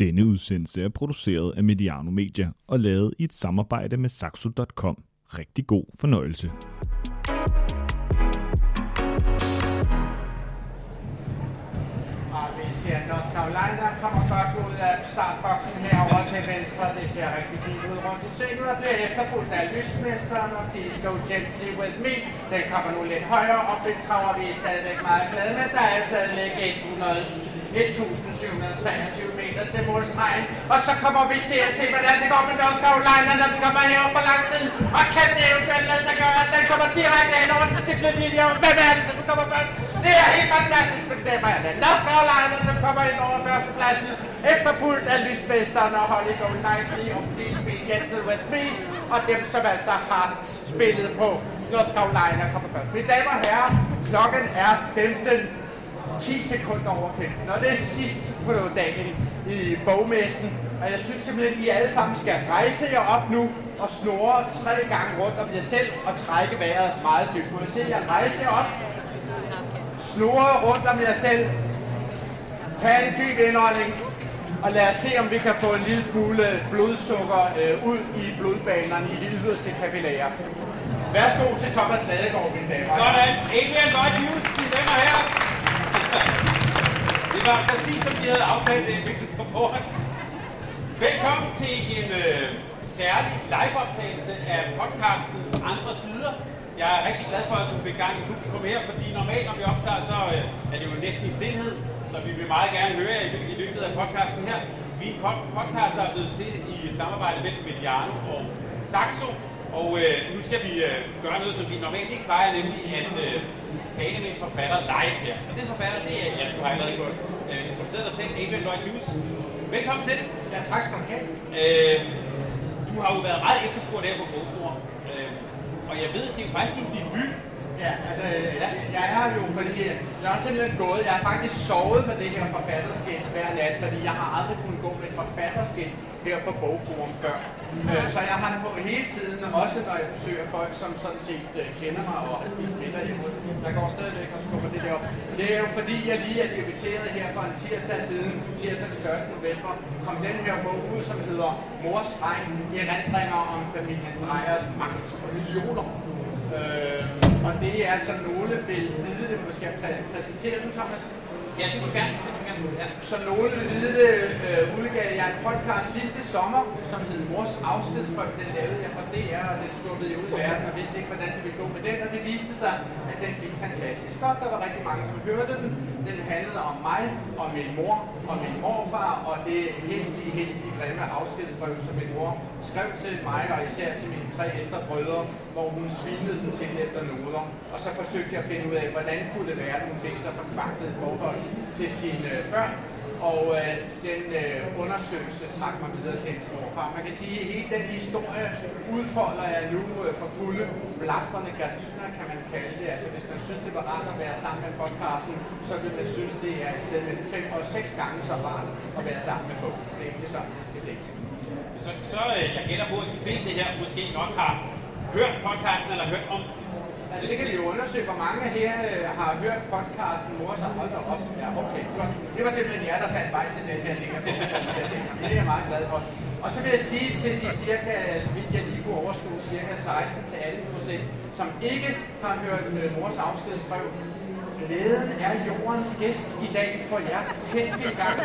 Denne udsendelse er produceret af Mediano Media og lavet i et samarbejde med Saxo.com. Rigtig god fornøjelse. Og vi ser North Carolina kommer godt ud af startboksen herover til venstre. Det ser rigtig fint ud rundt i svinget og bliver efterfulgt af lysmesteren og Disco Gently With Me. Den kommer nu lidt højere op i traver. Vi er stadigvæk meget glade med. Der er stadigvæk 100, 1723 meter til målstregen. Og så kommer vi til at se, hvordan det går med North Carolina, når den kommer herop på lang tid. Og kan det eventuelt lade sig gøre, at den kommer direkte ind over den stiplede linje. Hvem er det, som kommer først? Det er helt fantastisk, men det er det North Carolina, som kommer ind over førstepladsen. Efterfulgt af lysmesteren og Holly Gold Knightley og Please Be Gentle With Me. Og dem, som altså har spillet på North Carolina, kommer først. Mine damer og herrer, klokken er 15 10 sekunder over 15, og det er sidst på dagen i bogmessen. Og jeg synes simpelthen, at I alle sammen skal rejse jer op nu og snore tre gange rundt om jer selv og trække vejret meget dybt. Må jeg se jer rejse jer op? Snore rundt om jer selv. Tag en dyb indånding. Og lad os se, om vi kan få en lille smule blodsukker øh, ud i blodbanerne i de yderste kapillærer. Værsgo til Thomas Ladegaard, mine damer. Sådan. Adrian Lloyd Hughes, mine damer og her. Det var præcis som de havde aftalt det inden vi kom foran. Velkommen til en øh, særlig liveoptagelse af podcasten Andre Sider. Jeg er rigtig glad for, at du fik gang i publikum her, fordi normalt, når vi optager, så øh, er det jo næsten i stillhed. Så vi vil meget gerne høre jer i, i løbet af podcasten her. Vi er en podcast, der er blevet til i et samarbejde med Mediano og Saxo. Og øh, nu skal vi øh, gøre noget, som vi normalt ikke plejer, nemlig at øh, tale med en forfatter live her. Og den forfatter, det er, ja, du har allerede øh, introduceret dig selv, Adrian Lloyd Hughes. Velkommen til. Ja, tak skal du have. Øh, du har jo været meget efterspurgt her på Bogforum. Øh, og jeg ved, det er faktisk din debut. Ja, altså, ja. jeg er jo, fordi jeg har simpelthen gået, jeg har faktisk sovet med det her forfatterskilt hver nat, fordi jeg har aldrig kunnet gå med et forfatterskilt her på Bogforum før. Øh, så jeg har det på hele tiden, også når jeg besøger folk, som sådan set øh, kender mig og har spist middag hjemme. Jeg går stadigvæk og skubber det der op. Det er jo fordi, jeg lige er debuteret her for en tirsdag siden, tirsdag den 1. november, kom den her bog ud, som hedder Mors Regn, erindringer om familien Drejers magt og millioner. Øh, og det er altså nogle vil vide det, måske præsentere dem, Thomas. Ja, det må du gerne. Det må du gerne. Ja. Så nogen vil vide det, øh, udgav jeg en podcast sidste sommer, som hed Mors Afskedsfolk. Den lavede jeg for DR, og den skubbede jeg ud i verden, og vidste ikke, hvordan det ville gå med den. Og det viste sig, at den gik fantastisk godt. Der var rigtig mange, som hørte den. Den handlede om mig, og min mor, og min morfar, og det hæslige, hæslige, grimme afskedsbrev, som min mor skrev til mig, og især til mine tre ældre brødre, hvor hun svinede den til efter noder. Og så forsøgte jeg at finde ud af, hvordan kunne det være, at hun fik så forkvaklet forhold til sine øh, børn. Og øh, den øh, undersøgelse trak mig videre til hendes morfar. Man kan sige, at hele den historie udfolder jeg nu øh, for fulde blafrende gardiner, kan man kalde det. Altså hvis man synes, det var rart at være sammen med podcasten, så vil man synes, det er et sted mellem 5 og 6 gange så rart at være sammen med på. Det er egentlig sådan, det skal ses. Så, så øh, jeg gætter på, at de fleste her måske nok har hørt podcasten eller hørt om Altså, det kan vi jo undersøge, hvor mange her øh, har hørt podcasten Mor så hold op. Ja, okay, flot. Det var simpelthen jer, der fandt vej til den her link. Det er jeg meget glad for. Og så vil jeg sige til de cirka, så vidt jeg lige kunne overskue, cirka 16 til 18 procent, som ikke har hørt øh, mors afstedsbrev, Glæden er jordens gæst i dag for jer. Tænk i gang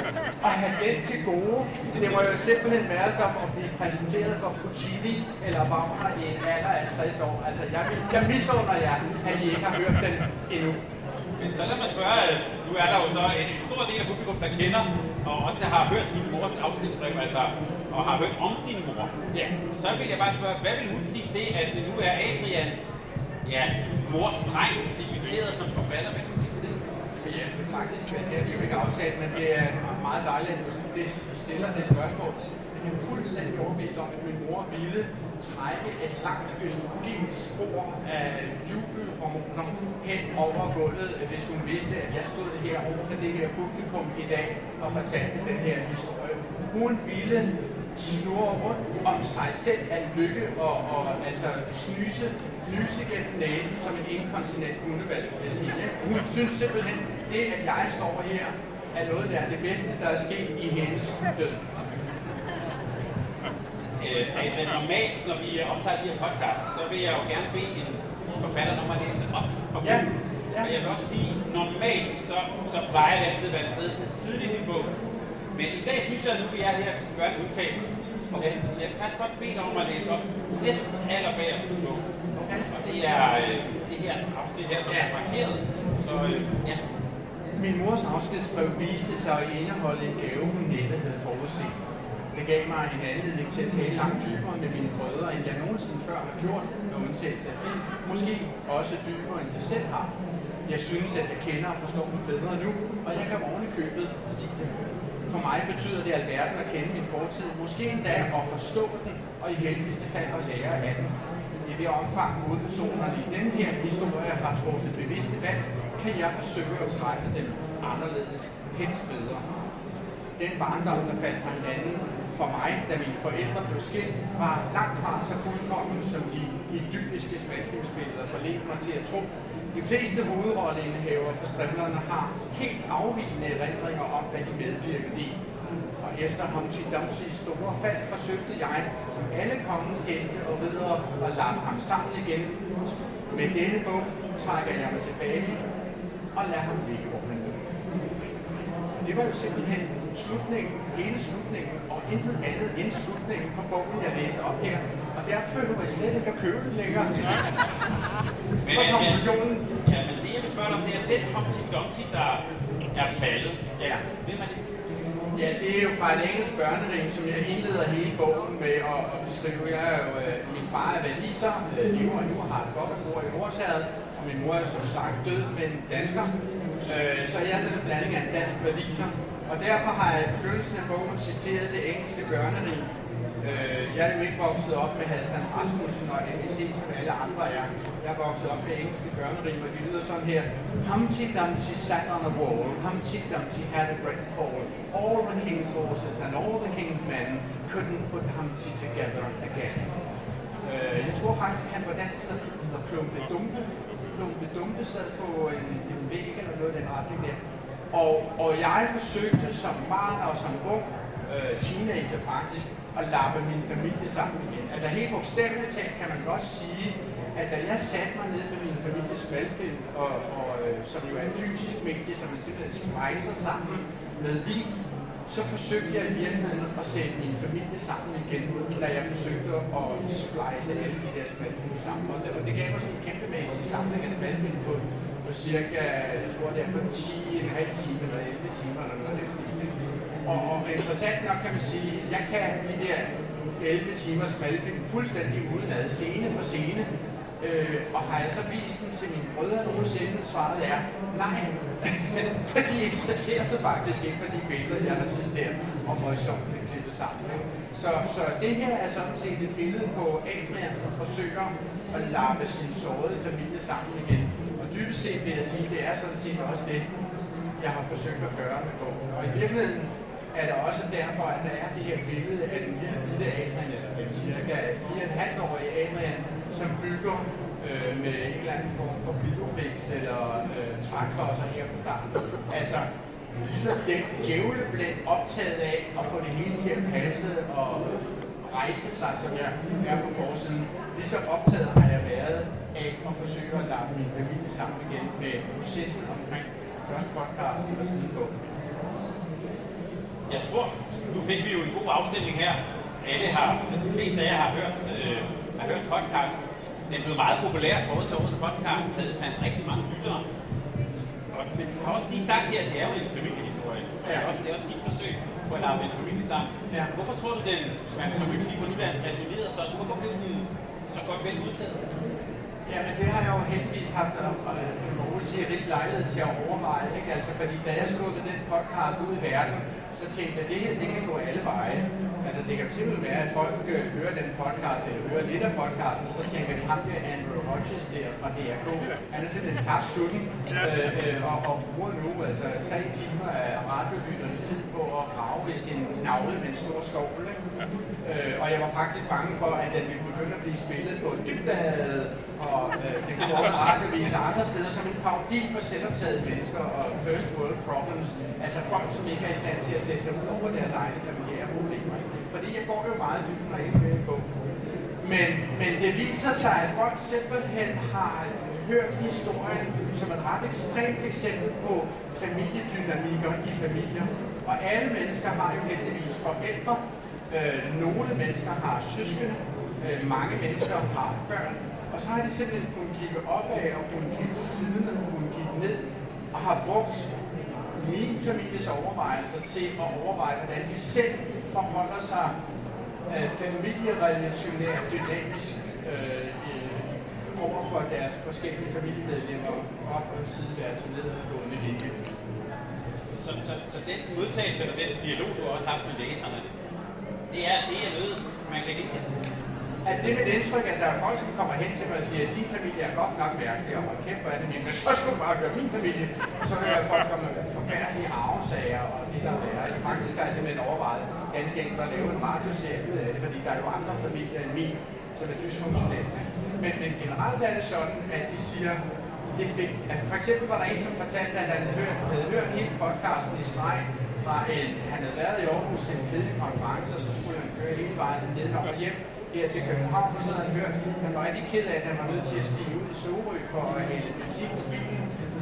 og have den til gode. Det må jo simpelthen være som at blive præsenteret for Puccini eller Wagner i en alder af 60 år. Altså, jeg, jeg misunder jer, at I ikke har hørt den endnu. Men så lad mig spørge, nu er der jo så en, en stor del af publikum, der kender og også har hørt din mors afskedsbrev, altså, og har hørt om din mor. Ja. Så vil jeg bare spørge, hvad vil hun sige til, at nu er Adrian, ja, mors dreng, debuteret som forfatter? Hvad vil sige til det? Ja, det er faktisk, det er vi jo ikke aftalt, men det er meget dejligt, at du det stiller det spørgsmål. Jeg er fuldstændig overbevist om, at min mor ville trække et langt østrogensk spor af jubelhormoner hen over gulvet, hvis hun vidste, at jeg stod her over for det her publikum i dag og fortalte den her historie. Hun ville snurre rundt om sig selv af lykke og, og altså snyse, nyse gennem næsen som en inkontinent hundevalg, vil jeg sige. Hun synes simpelthen, det at jeg står her er noget, der er det bedste, der er sket i hendes død? Øh, Adrian, normalt, når vi optager de her podcasts, så vil jeg jo gerne bede en forfatter om at læse op for Ja, bogen. ja. Men jeg vil også sige, normalt, så, så plejer det altid at være et sted sådan tidligt i bogen. Men i dag synes jeg, at nu vi er her, at vi skal gøre en udtalelse. Okay. Så jeg kan faktisk godt bede om at læse op næsten allerbagerst i bogen. Og det er øh, det her afsnit her, som er markeret. Så øh, ja, Min mors afskedsbrev viste sig at indeholde en gave, hun næppe havde forudset. Det gav mig en anledning til at tale langt dybere med mine brødre, end jeg nogensinde før har gjort, med undtagelse af film. Måske også dybere, end de selv har. Jeg synes, at jeg kender og forstår dem bedre nu, og jeg kan oven i købet lide dem. For mig betyder det alverden at kende min fortid, måske endda at forstå den, og i heldigste fald at lære af den. I det omfang hovedpersonerne i den her historie har truffet bevidste valg, kan jeg forsøge at træffe dem anderledes, helst bedre. Den barndom, der faldt fra hinanden for mig, da mine forældre blev skilt, var langt fra så fuldkommen, som de idylliske spaltfilmsbilleder forledte mig til at tro. De fleste hovedrolleindehaver på strimlerne har helt afvigende erindringer om, hvad de medvirkede i. Og efter Humpty Dumptys store fald forsøgte jeg, som alle kongens heste og riddere, at lappe ham sammen igen. Med denne bog trækker jeg mig tilbage og lader ham ligge, hvor han. Det var jo simpelthen slutningen, hele slutningen, og intet andet end slutningen på bogen, jeg læste op her. Og derfor behøver jeg slet ikke at købe den længere. Men, For øh, konklusionen, ja, men det jeg vil spørge dig om, det er den Humpty Dumpty, der er faldet. ja. Hvem er det? Ja, det er jo fra et engelsk børnerim, som jeg indleder hele bogen med at, at beskrive. Jeg er jo, øh, min far er valiser, øh, lever nu og har det godt og bor i Nordtaget, og min mor er som sagt død, men dansker. Øh, så jeg er sådan en blanding af en dansk valiser. Og derfor har jeg i begyndelsen af bogen citeret det engelske børnerim. Øh, jeg er jo ikke vokset op med Halvdan Rasmussen og ABC, som alle andre er. Jeg er vokset op med engelske børnerim, og de lyder sådan her. Humpty Dumpty sat on a wall. Humpty Dumpty had a great fall. All the king's horses and all the king's men couldn't put Humpty together again. Øh, jeg tror faktisk, han var dansk, der hedder Plumpe Dumpe. Plumpe Dumpe sad på en, en væg eller noget af den retning der. Og, og jeg forsøgte som barn og som ung øh, teenager faktisk at lappe min familie sammen igen. Altså helt bogstaveligt talt kan man godt sige, at da jeg satte mig ned med min families spaltfilm, og, og, øh, som jo er en fysisk medie, som man simpelthen spejser sammen med vin, så forsøgte jeg i virkeligheden at sætte min familie sammen igen, da jeg forsøgte at splice alle de der spaltfilm sammen. Og det, og det gav mig sådan en kæmpemæssig samling af spaltfilm på, på cirka, jeg tror det er på 10, en halv time eller 11 timer eller noget af den stil. Og, og interessant nok kan man sige, at jeg kan de der 11 timers malfilm fuldstændig udenad, scene for scene. Øh, og har jeg så vist dem til mine brødre nogensinde? Svaret er nej. for de interesserer sig faktisk ikke for de billeder, jeg har siddet der og møjsomt klippet sammen. Så, så det her er sådan set et billede på Adrian, som forsøger at lappe sin sårede familie sammen igen. Og dybest set vil jeg sige, det er sådan set også det, jeg har forsøgt at gøre med bogen. Og i virkeligheden er det også derfor, at der er det her billede af den lille lille Adrian, eller den cirka 4,5-årige Adrian, som bygger øh, med en eller anden form for biofix eller øh, træklodser her på starten. Altså, ligesom den djævleblænd optaget af at få det hele til at passe og rejse sig, som jeg er på forsiden. Lige så optaget har jeg været af at forsøge at lappe min familie sammen igen med processen omkring første podcast og siden på. Jeg tror, nu fik vi jo en god afstemning her. Alle har, de fleste af jer har hørt, øh, har hørt podcasten. Den blev meget populær på til årets podcast, havde fandt rigtig mange lyttere. Og, men du har også lige sagt her, at det er jo en familiehistorie. Og det, er også, det er også din forsøg på at lave en familie sammen. Ja. Hvorfor tror du, den, man, som vi kan sige på nuværende, resonerede sådan? Hvorfor blev den så godt vel udtaget? Jamen det har jeg jo heldigvis haft, øh, øh, kan man roligt sige, rig lejlighed til at overveje. Ikke? Altså, fordi da jeg skubbede den podcast ud i verden, så tænkte jeg, det her det kan gå alle veje. Altså det kan simpelthen være, at folk øh, hører den podcast, eller hører lidt af podcasten, så tænker de, ham der Andrew Hodges der fra DRK, han er simpelthen tabt sutten, øh, øh, og, og bruger nu altså tre timer af radiolytternes tid på at grave i sin navle med en stor skovl. Ikke? Øh, og jeg var faktisk bange for, at den ville begynde at blive spillet på Dybvad og øh, det går over radiovis og andre steder som en parodi på selvoptaget mennesker og first world problems. Altså folk, som ikke er i stand til at sætte sig ud over deres egne familiære problemer. Fordi jeg går jo meget dybt, når jeg ikke med på. Men, men det viser sig, at folk simpelthen har hørt historien som et ret ekstremt eksempel på familiedynamikker i familier. Og alle mennesker har jo heldigvis forældre. Øh, nogle mennesker har søskende. Øh, mange mennesker har børn. Og så har de simpelthen kunnet kigge opad og kunnet kigge til siden og kunnet kigge ned og har brugt min families overvejelser til at overveje, hvordan de selv forholder sig øh, familierelationært dynamisk øh, øh, over for deres forskellige familiemedlemmer op og sideværelse ned og gående linje. Så, så, så den modtagelse eller den dialog, du har også haft med læserne, det er, det er noget, man kan genkende. At det er mit indtryk, at der er folk, som kommer hen til mig og siger, at din familie er godt nok mærkelig, og hold kæft, hvor er det men så skulle du bare gøre min familie. Så vil der folk komme med forfærdelige arvesager og det der er. Faktisk har jeg simpelthen overvejet ganske enkelt at lave en radioserie ud af det, fordi der er jo andre familier end min, som er dysfunktionelle. Men, men generelt er det sådan, at de siger, det fik, altså for eksempel var der en, som fortalte, at han havde hørt, havde hørt hele podcasten i streg fra en, han havde været i Aarhus til en kedelig konference, og så skulle han køre hele vejen ned og hjem her til København, så havde han hørt, han var rigtig ked af, at han var nødt til at stige ud i Sorø for at hælde musik på bilen.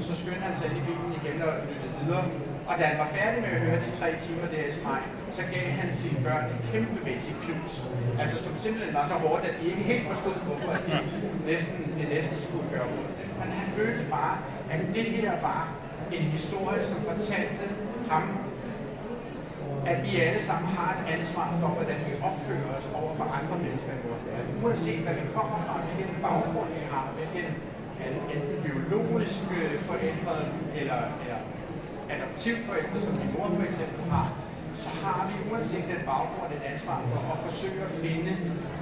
Så skyndte han sig ind i bilen igen og lyttede videre. Og da han var færdig med at høre de tre timer der i streg, så gav han sine børn et kæmpemæssigt knus. Altså som simpelthen var så hårdt, at de ikke helt forstod, hvorfor de næsten, det næsten skulle gøre mod det. Men han følte bare, at det her var en historie, som fortalte ham, at vi alle sammen har et ansvar for, hvordan vi opfører os over for andre mennesker i vores verden. Uanset hvad vi kommer fra, hvilken baggrund vi har, hvilken enten biologisk øh, forældre eller, eller adoptivforældre, som min mor for eksempel har, så har vi uanset den baggrund et ansvar for at forsøge at finde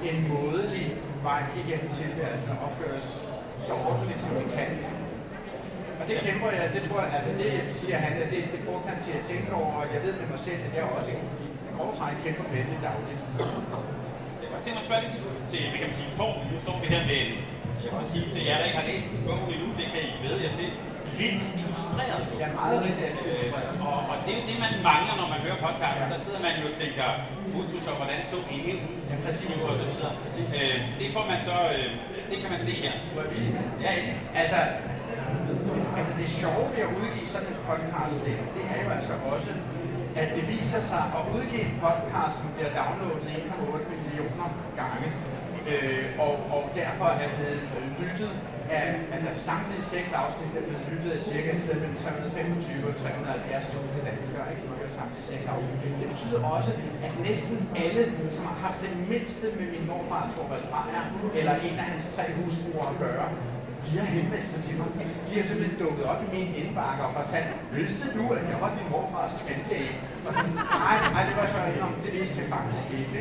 en mådelig vej igennem tilværelsen og opføre os så ordentligt, som vi kan. Og det kæmper jeg, det tror jeg, altså det siger han, at det, det brugte han til at tænke over, og jeg ved med mig selv, at jeg også i grove træk kæmper med det dagligt. Jeg kan tænke mig at spørge lidt til, til hvad kan man sige, formen. Nu står vi her med en, jeg kan sige til jer, der ikke har læst bogen endnu, det kan I glæde jer til, lidt illustreret bog. Ja, meget øh, illustreret. Og, og det er det, man mangler, når man hører podcasten. Der sidder man jo og tænker, fotos og hvordan så ingen ja, præcis. og så videre. Øh, det får man så, øh, det kan man se her. Må jeg vise det? Ja, endelig. Altså, altså det sjove ved at udgive sådan en podcast, det, det er jo altså også, at det viser sig at udgive en podcast, som bliver downloadet 1,8 millioner gange, øh, og, og derfor er blevet lyttet af, altså samtlige seks afsnit er blevet lyttet af cirka et sted mellem 325 og 370.000 danskere, ikke, som har hørt samtlige seks afsnit. Det betyder også, at næsten alle, som har haft det mindste med min morfar, Torvald Drejer, eller en af hans tre husbrugere at gøre, de har henvendt sig til mig. De har simpelthen dukket op i min indbakke og fortalt, vidste du, at jeg var din morfars tandlæge? Og sådan, nej, nej, det var så om, det vidste jeg faktisk ikke.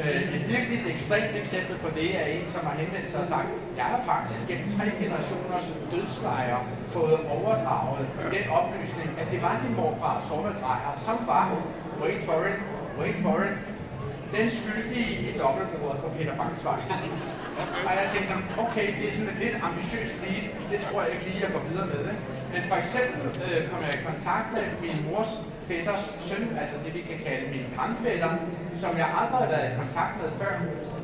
Øh, et virkelig et ekstremt eksempel på det er en, som har henvendt sig og sagt, jeg har faktisk gennem tre generationers dødslejer fået overdraget den oplysning, at det var din morfar, Torvald Dreyer, som var, wait for it, wait for it, den skyldige i dobbeltbordet på Peter Bangs vej. Og jeg tænkte sådan, okay, det er sådan et lidt ambitiøst lige, det tror jeg ikke lige, jeg går videre med. Ikke? Men for eksempel øh, kom jeg i kontakt med min mors fætters søn, altså det vi kan kalde min grandfætter, som jeg aldrig har været i kontakt med før.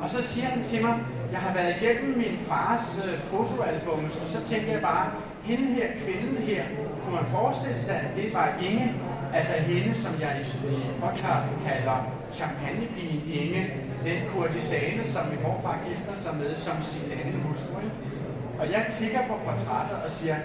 Og så siger han til mig, jeg har været igennem min fars øh, fotoalbums, og så tænker jeg bare, hende her, kvinden her, kunne man forestille sig, at det var Inge, altså hende, som jeg i, i podcasten kalder champagnepigen Inge, den kurtisane, som min morfar gifter sig med som sin anden hustru. Og jeg kigger på portrættet og siger,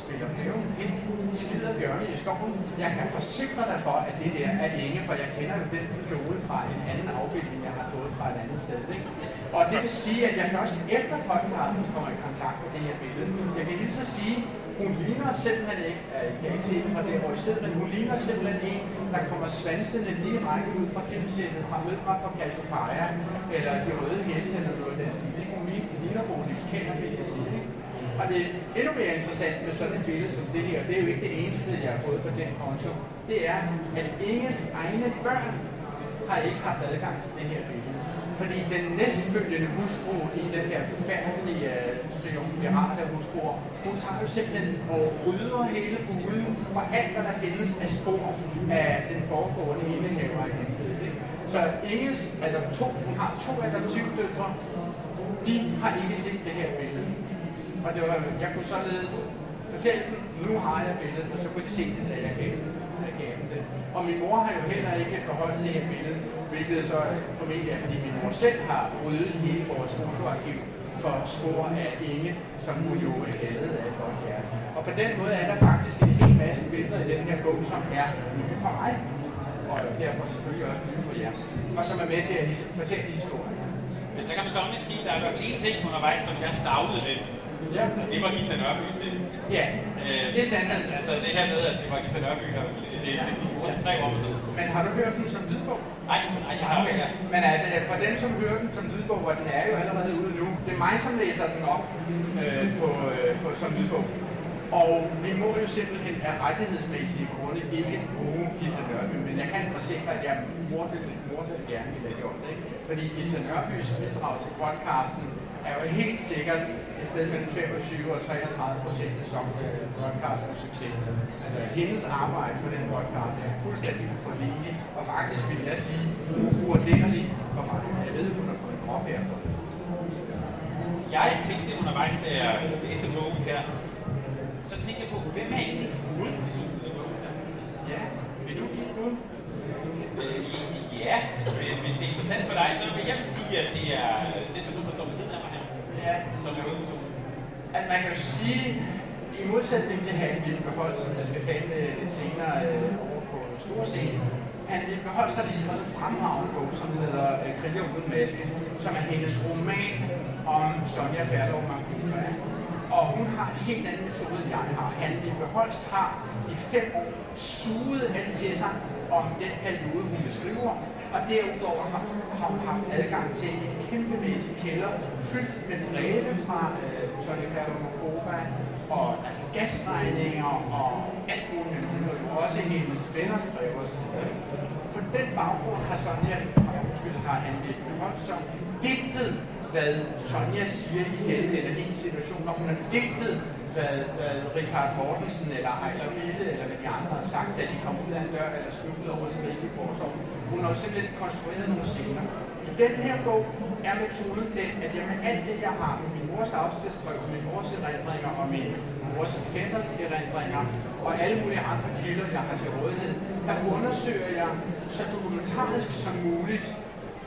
spiller paven pind, skider bjørne i skoven. Jeg kan forsikre dig for, at det der er Inge, for jeg kender jo den kjole fra en anden afbildning, jeg har fået fra et andet sted. Ikke? Og det vil sige, at jeg først efter podcasten kommer i kontakt med det her billede. Jeg kan lige så sige, hun ligner simpelthen ikke, jeg kan ikke se det fra det, hvor I sidder, men hun ligner simpelthen en, der kommer svansende direkte ud fra filmsættet fra Mødre på Cassiopeia, eller De Røde Heste, eller noget af den stil. Ikke? Hun ligner Bodil Kender, vil jeg sige. Og det er endnu mere interessant med sådan et billede som det her, det er jo ikke det eneste, jeg har fået på den konto, det er, at Inges egne børn har ikke haft adgang til det her billede. Fordi den næstfølgende hustru i den her forfærdelige øh, situation, spion, vi har der hustruer, hun tager jo simpelthen og rydder hele buden for alt, hvad der findes af spor af den foregående indehaver i embedet. Så Inges adoption, hun har to adoptivdøtre, de har ikke set det her billede. Og det var, jeg kunne således fortælle dem, nu har jeg billedet, og så kunne de se det, da jeg gav jeg gav dem det. Og min mor har jo heller ikke beholdt det her billede, hvilket så formentlig er, fordi min mor selv har ryddet hele vores fotoarkiv for spor af Inge, som hun jo havde af godt hjerte. Og på den måde er der faktisk en hel masse billeder i den her bog, som er nye for mig, og derfor selvfølgelig også nye for jer, og som er med til at fortælle historien. Men så kan man så omvendt sige, at der er i hvert fald en ting undervejs, som jeg savnede lidt. Ja. Og det var Gita Nørbys det. Ja, Øh, det er sandt. Altså, altså det her med, at det var Gita Nørby, der læste de vores brev om og sådan. Men har du hørt den som lydbog? Nej, nej, jeg har ikke. Men altså, for dem, som hører den som lydbog, og den er jo allerede ude nu, det er mig, som læser den op øh, på, øh, på, som lydbog. Og vi må jo simpelthen af rettighedsmæssige grunde ikke bruge Gita Nørby, men jeg kan forsikre, at jeg mordte mordte gerne vil have gjort det. Fordi Gita Nørbys bidrag til podcasten er jo helt sikkert et sted mellem 25 og 33 procent som øh, podcastens succes. Altså hendes arbejde på den podcast er fuldstændig uforlignelig, og faktisk vil jeg sige uvurderlig for mig. Jeg ved, hun har fået en krop her for det. Jeg tænkte undervejs, da jeg læste bogen her, så tænkte jeg på, hvem er egentlig hovedpersonen i bogen her? Ja, vil du give bud? Øh, ja, hvis det er interessant for dig, så vil jeg vil sige, at det er den person, der står ved siden af mig Ja, som er hovedpersonen. at man kan jo sige, i modsætning til Hanne Vibbehold, som jeg skal tale med lidt senere øh, over på en stor scene, Hanne Vibbehold har lige skrevet en fremragende bog, som hedder øh, Kriger uden maske, som er hendes roman om Sonja Ferdov Markuka. Og hun har en helt anden metode, end jeg har. Hanne Vibbehold har i fem år suget alt til sig om den periode, hun beskriver om, og derudover har, har hun haft adgang til en kæmpemæssig kælder, fyldt med breve fra øh, Sonja og Markuka, og altså gasregninger og alt muligt, men også hendes venners breve osv. På den baggrund har Sonja, undskyld, har han som digtet, hvad Sonja siger i den eller hendes situation, og hun har digtet, hvad, hvad Richard Mortensen eller Ejler Bille eller hvad de andre har sagt, da de kom ud af en dør eller snublede over et skridt i fortorvet hun har jo simpelthen konstrueret nogle scener. I den her bog er metoden den, at jeg med alt det, jeg har med min mors afskedsbrev, min mors erindringer og min mors fætters erindringer og alle mulige andre kilder, jeg har til rådighed, der undersøger jeg så dokumentarisk som muligt,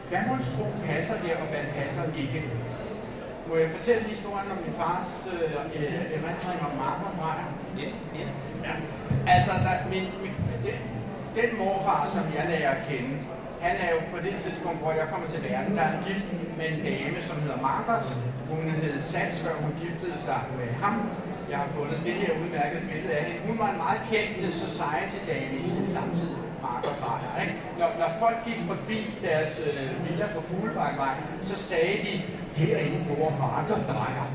hvad monstro passer her, og hvad passer ikke. Må jeg fortælle historien om min fars øh, erindring om Marker Meyer? Ja, ja. Ja. Altså, der, min, min, den, den morfar, som jeg lærer at kende, han er jo på det tidspunkt, hvor jeg kommer til verden, der er han gift med en dame, som hedder Margot. Hun hed Sats, før hun giftede sig med ham. Jeg har fundet det her udmærkede billede af hende. Hun var en meget kendt society-dame i sin samtid. Margaret Dreyer, ikke? Når, når folk gik forbi deres øh, villa på Fuglebakkevej, så sagde de, derinde bor Margot Dreyer.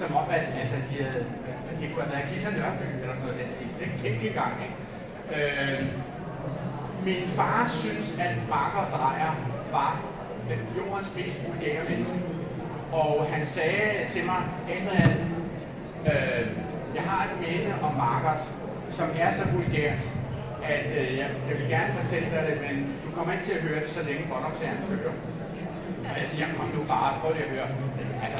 Som om, at altså, de havde, at det kunne have været Gita Nørby eller noget af den stil. Ikke? Tænk i gang, ikke? Øh, min far synes, at Bakker Dreyer var den jordens mest vulgære menneske. Og han sagde til mig, Adrian, øh, jeg har et minde om Margaret, som er så vulgært, at øh, jeg, jeg vil gerne fortælle dig det, men du kommer ikke til at høre det, så længe båndoptageren kører. Og jeg siger, kom nu far, prøv lige at høre. Altså,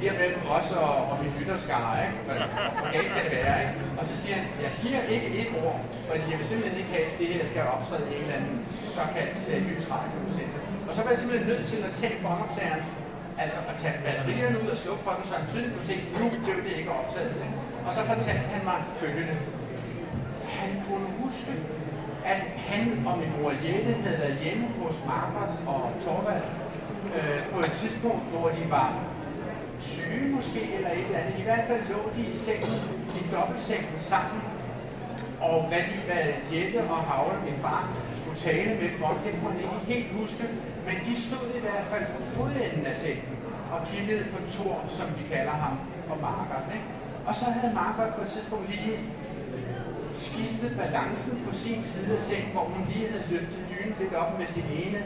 bliver mellem os og, og min lytterskare, ikke? Hvor galt kan det være, ikke? Og så siger han, jeg siger ikke et ord, fordi jeg vil simpelthen ikke have, at det her skal optræde i en eller anden såkaldt seriøs radioudsendelse. Og så var jeg simpelthen nødt til at tage båndoptageren, altså at tage batterierne ud og slukke for den, så han tydeligt kunne se, nu blev det ikke optaget. Ikke? Og så fortalte han mig følgende. Han kunne huske, at han og min mor Jette havde været hjemme hos Margot og Torvald øh, på et tidspunkt, hvor de var syge måske, eller et eller andet. I hvert fald lå de i sengen, i dobbeltsengen sammen. Og hvad, de, hvad Jette og Havle, min far, skulle tale med dem om, det kunne jeg ikke helt huske. Men de stod i hvert fald for fodenden af sengen og kiggede på Thor, som vi kalder ham, og Marker. Ikke? Og så havde Margaret på et tidspunkt lige skiftet balancen på sin side af sengen, hvor hun lige havde løftet dynen lidt op med sin ene,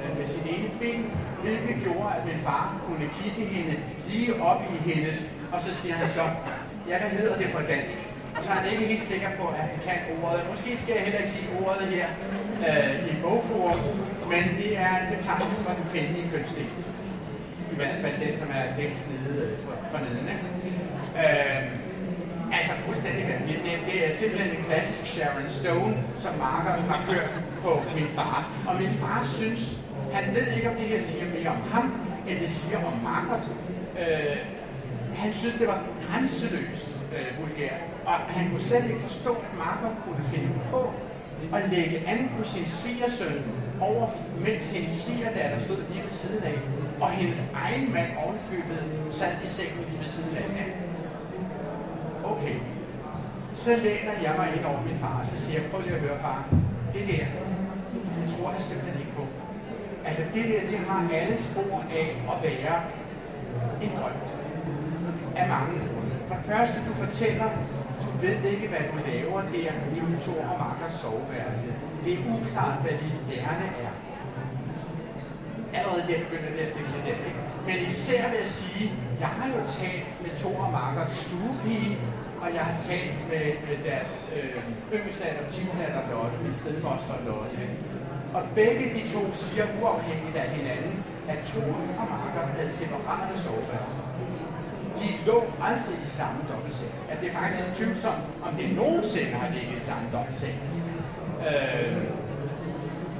Øh, med sin ene ben, hvilket gjorde, at min far kunne kigge hende lige op i hendes, og så siger han så, ja, hvad hedder det på dansk? Og så er han ikke helt sikker på, at han kan ordet. Måske skal jeg heller ikke sige ordet her øh, i bogforum, men det er en betegnelse for den kvindelige kønsdel. I hvert fald den, som er længst nede øh, for, for neden. Ikke? Øh, altså fuldstændig vanvittigt. Det, det er simpelthen en klassisk Sharon Stone, som Marker har kørt på min far. Og min far synes, han ved ikke, om det her siger mere om ham, end det siger om Marker. Øh, han synes, det var grænseløst øh, vulgært. Og han kunne slet ikke forstå, at Margot kunne finde på at lægge an på sin svigersøn over, mens hendes svigerdatter stod lige ved siden af, og hendes egen mand ovenkøbet sad i sengen lige ved siden af. Okay, så læner jeg mig ind over min far, og så siger jeg, prøv lige at høre far, det der, det tror jeg simpelthen ikke på. Altså det der, det har alle spor af at være en drøm. Af mange grunde. For det første, du fortæller, du ved ikke, hvad du laver der i Thor og Markers soveværelse. Det er uklart, hvad dit ærne er. Allerede der begynder det at stikke lidt af, ikke? Men især vil jeg sige, jeg har jo talt med Thor og Markers stuepige, og jeg har talt med, med deres øh, yngste adoptivdatter Lotte, min stedmoster Lotte. Og begge de to siger uafhængigt af hinanden, at Thor og Marker havde separate soveværelser de lå aldrig i samme dobbeltseng. At det er faktisk tvivlsomt, om det nogensinde har ligget i samme dobbeltseng. Øh,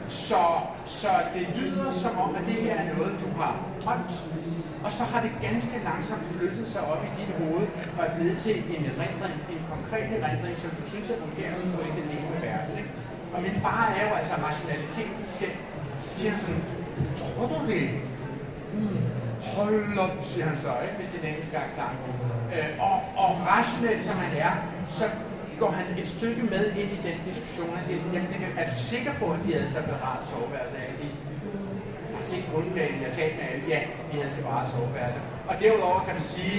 så, så det lyder som om, at det her er noget, du har drømt, og så har det ganske langsomt flyttet sig op i dit hoved og er blevet til en erindring, en konkret erindring, som du synes er fungerer som noget i er del verden. Ikke? Og min far er jo altså rationaliteten selv. Så siger han sådan, tror du det? Hmm hold op, siger han så, ikke, med sin engelske accent. Øh, og, og rationelt som han er, så går han et stykke med ind i den diskussion. Han siger, jamen, det kan, er du sikker på, at de havde separat soveværelse? Jeg kan sige, jeg har set grundplanen, jeg talte med alle, ja, de havde separat soveværelse. Og derudover kan man sige,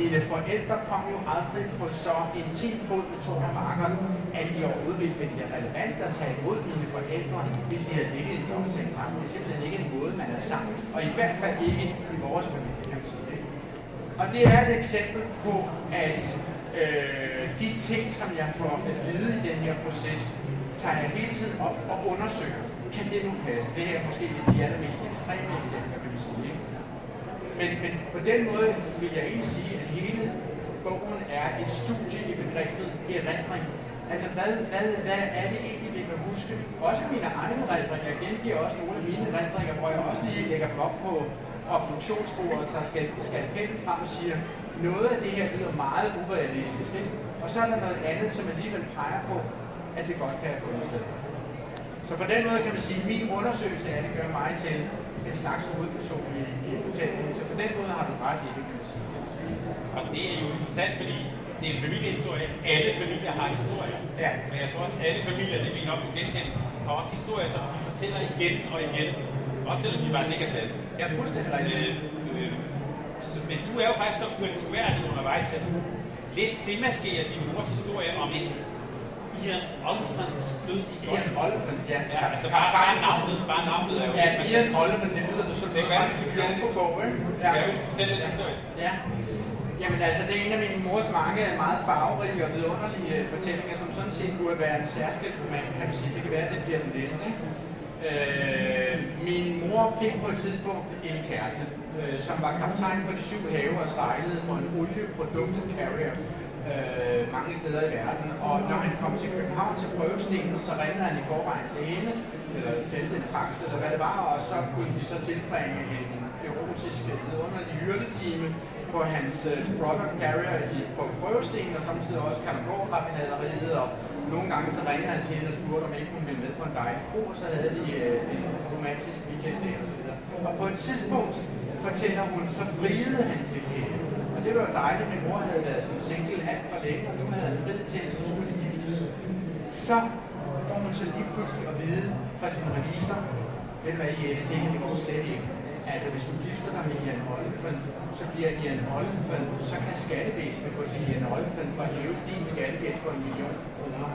mine forældre kom jo aldrig på så intim fod med to marker, at de overhovedet ville finde det relevant at tage imod mine forældre, hvis de havde ligget i en dobbeltseng sammen. Det er simpelthen ikke en måde, man er sammen. Og i hvert fald ikke i vores familie, kan man sige. Og det er et eksempel på, at øh, de ting, som jeg får at vide i den her proces, tager jeg hele tiden op og undersøger. Kan det nu passe? Det er måske de allermest ekstreme eksempler, kan vi sige. Ikke? Men, men på den måde vil jeg egentlig sige, at hele bogen er et studie i begrebet erindring. Altså, hvad, hvad, hvad er det egentlig, vi kan huske? Også mine egne erindringer. Jeg gengiver også nogle af mine erindringer, hvor jeg også lige lægger dem op på obduktionsbordet og tager skal, skalpellen frem og siger, noget af det her lyder meget urealistisk. Ikke? Og så er der noget andet, som alligevel peger på, at det godt kan have fundet sted. Så på den måde kan man sige, at min undersøgelse af det gør mig til en slags hovedperson i, i fortællingen. Så på den måde har du ret i det, kan man sige. Og det er jo interessant, fordi det er en familiehistorie. Alle familier har historier. Ja. Men jeg tror også, at alle familier, det vi nok kunne genkende, har også historier, som de fortæller igen og igen. Også selvom de faktisk ikke er sande. Ja, fuldstændig rigtigt. Øh, øh, så, men du er jo faktisk så uelskværdig undervejs, at du lidt demaskerer din mors historie om en Ian Oliphants død i golf. Ian Oliphant, ja. Ja, altså bare, bare navnet, bare navnet er jo Ja, Ian. Oliphant, det lyder det sådan Det kan vi fortælle. Jumbo-bog, ikke? Ja. Skal jeg jo fortælle den historie? Ja. Jamen altså, det er en af min mors mange meget farverige og vidunderlige øh, fortællinger, som sådan set burde være en særskilt roman, kan man sige. Det kan være, at det bliver den næste. Øh, min mor fik på et tidspunkt en kæreste, øh, som var kaptajn på de syv have og sejlede på en olieproduktet carrier øh, mange steder i verden. Og når han kom til København til prøvestenen, så ringede han i forvejen til hende, eller sendte en fax, eller hvad det var, og så kunne de så tilbringe en erotisk vidunderlig hyrdetime på hans øh, product carrier i, på prøvestenen, og samtidig også Kalundborg-raffinaderiet, og nogle gange så ringede han til hende og spurgte, om ikke hun ville med på en dejlig kro, og så havde de øh, en romantisk weekend der og så videre. Og på et tidspunkt, fortæller hun, så friede han til hende. Det var jo dejligt, min mor havde været sådan single alt for længe, og nu havde han frihed til at så skulle de giftes. Så får hun så lige pludselig at vide fra sin revisor, ved du hvad, Jette, det her det går slet ikke. Altså, hvis du gifter dig med Ian Oliphant, så bliver Ian Oliphant, så kan skattevæsenet gå til Ian Oliphant og hæve din skattegæld på en million kroner.